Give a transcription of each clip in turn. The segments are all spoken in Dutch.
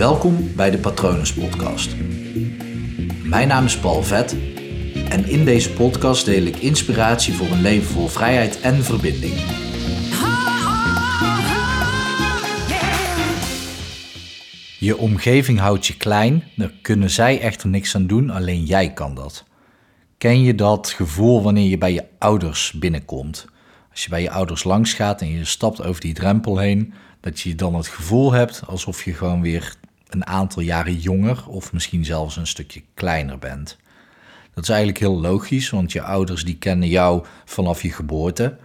Welkom bij de Patronus Podcast. Mijn naam is Paul Vet en in deze podcast deel ik inspiratie voor een leven vol vrijheid en verbinding. Je omgeving houdt je klein, daar kunnen zij echter niks aan doen, alleen jij kan dat. Ken je dat gevoel wanneer je bij je ouders binnenkomt? Als je bij je ouders langs gaat en je stapt over die drempel heen, dat je dan het gevoel hebt alsof je gewoon weer een aantal jaren jonger of misschien zelfs een stukje kleiner bent. Dat is eigenlijk heel logisch, want je ouders die kennen jou vanaf je geboorte.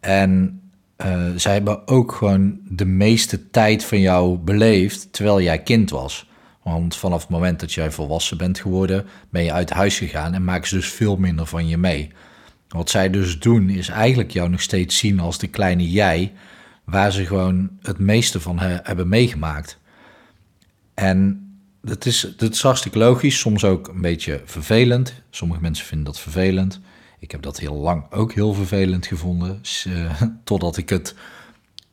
En uh, zij hebben ook gewoon de meeste tijd van jou beleefd terwijl jij kind was. Want vanaf het moment dat jij volwassen bent geworden, ben je uit huis gegaan en maken ze dus veel minder van je mee. Wat zij dus doen, is eigenlijk jou nog steeds zien als de kleine jij, waar ze gewoon het meeste van hebben meegemaakt. En dat is, dat is hartstikke logisch, soms ook een beetje vervelend. Sommige mensen vinden dat vervelend. Ik heb dat heel lang ook heel vervelend gevonden, uh, totdat ik het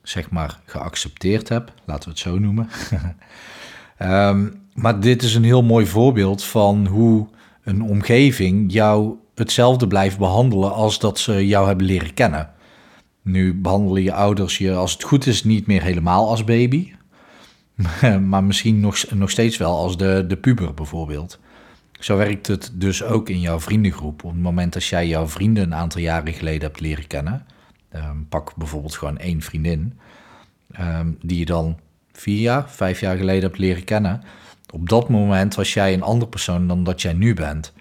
zeg maar geaccepteerd heb, laten we het zo noemen. um, maar dit is een heel mooi voorbeeld van hoe een omgeving jou hetzelfde blijft behandelen als dat ze jou hebben leren kennen. Nu behandelen je ouders je, als het goed is, niet meer helemaal als baby. maar misschien nog, nog steeds wel als de, de puber bijvoorbeeld. Zo werkt het dus ook in jouw vriendengroep. Op het moment dat jij jouw vrienden een aantal jaren geleden hebt leren kennen, ehm, pak bijvoorbeeld gewoon één vriendin, ehm, die je dan vier jaar, vijf jaar geleden hebt leren kennen. Op dat moment was jij een andere persoon dan dat jij nu bent.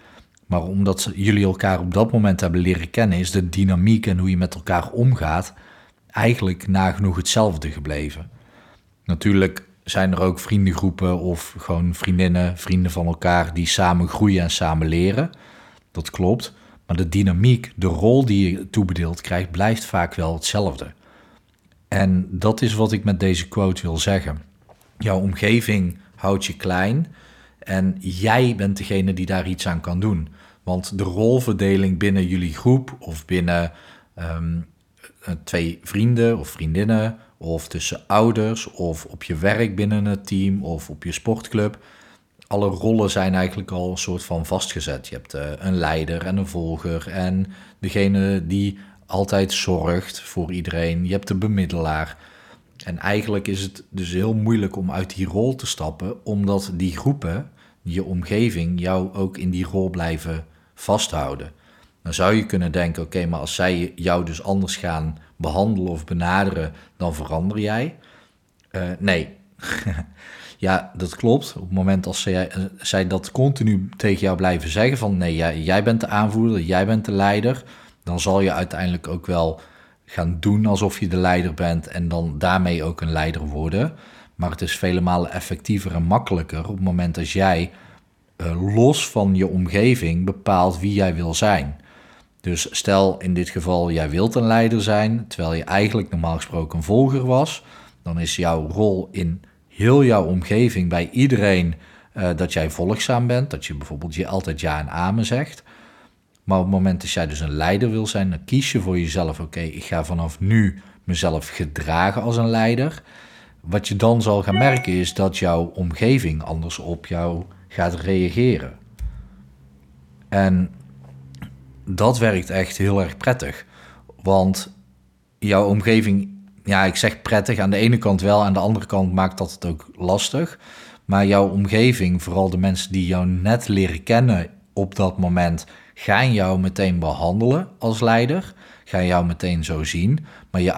Maar omdat jullie elkaar op dat moment hebben leren kennen, is de dynamiek en hoe je met elkaar omgaat eigenlijk nagenoeg hetzelfde gebleven. Natuurlijk zijn er ook vriendengroepen of gewoon vriendinnen, vrienden van elkaar die samen groeien en samen leren. Dat klopt. Maar de dynamiek, de rol die je toebedeeld krijgt, blijft vaak wel hetzelfde. En dat is wat ik met deze quote wil zeggen. Jouw omgeving houdt je klein en jij bent degene die daar iets aan kan doen. Want de rolverdeling binnen jullie groep of binnen ehm, twee vrienden of vriendinnen of tussen ouders of op je werk binnen het team of op je sportclub. Alle rollen zijn eigenlijk al een soort van vastgezet. Je hebt uh, een leider en een volger en degene die altijd zorgt voor iedereen. Je hebt de bemiddelaar. En eigenlijk is het dus heel moeilijk om uit die rol te stappen, omdat die groepen, je omgeving, jou ook in die rol blijven vasthouden. Dan zou je kunnen denken: oké, maar als zij jou dus anders gaan behandelen of benaderen, dan verander jij. Uh, nee. ja, dat klopt. Op het moment als zij, eh, zij dat continu tegen jou blijven zeggen: van nee, jij, jij bent de aanvoerder, jij bent de leider, dan zal je uiteindelijk ook wel gaan doen alsof je de leider bent en dan daarmee ook een leider worden. Maar het is vele malen effectiever en makkelijker op het moment als jij uh, los van je omgeving bepaalt wie jij wil zijn. Dus stel in dit geval jij wilt een leider zijn, terwijl je eigenlijk normaal gesproken een volger was, dan is jouw rol in heel jouw omgeving bij iedereen uh, dat jij volgzaam bent, dat je bijvoorbeeld je altijd ja en amen zegt. Maar op het moment dat jij dus een leider wil zijn, dan kies je voor jezelf, oké, ik ga vanaf nu mezelf gedragen als een leider. Wat je dan zal gaan merken is dat jouw omgeving anders op jou gaat reageren. En dat werkt echt heel erg prettig. Want jouw omgeving, ja, ik zeg prettig aan de ene kant wel, aan de andere kant maakt dat het ook lastig. Maar jouw omgeving, vooral de mensen die jou net leren kennen op dat moment, gaan jou meteen behandelen als leider. Gaan jou meteen zo zien. Maar je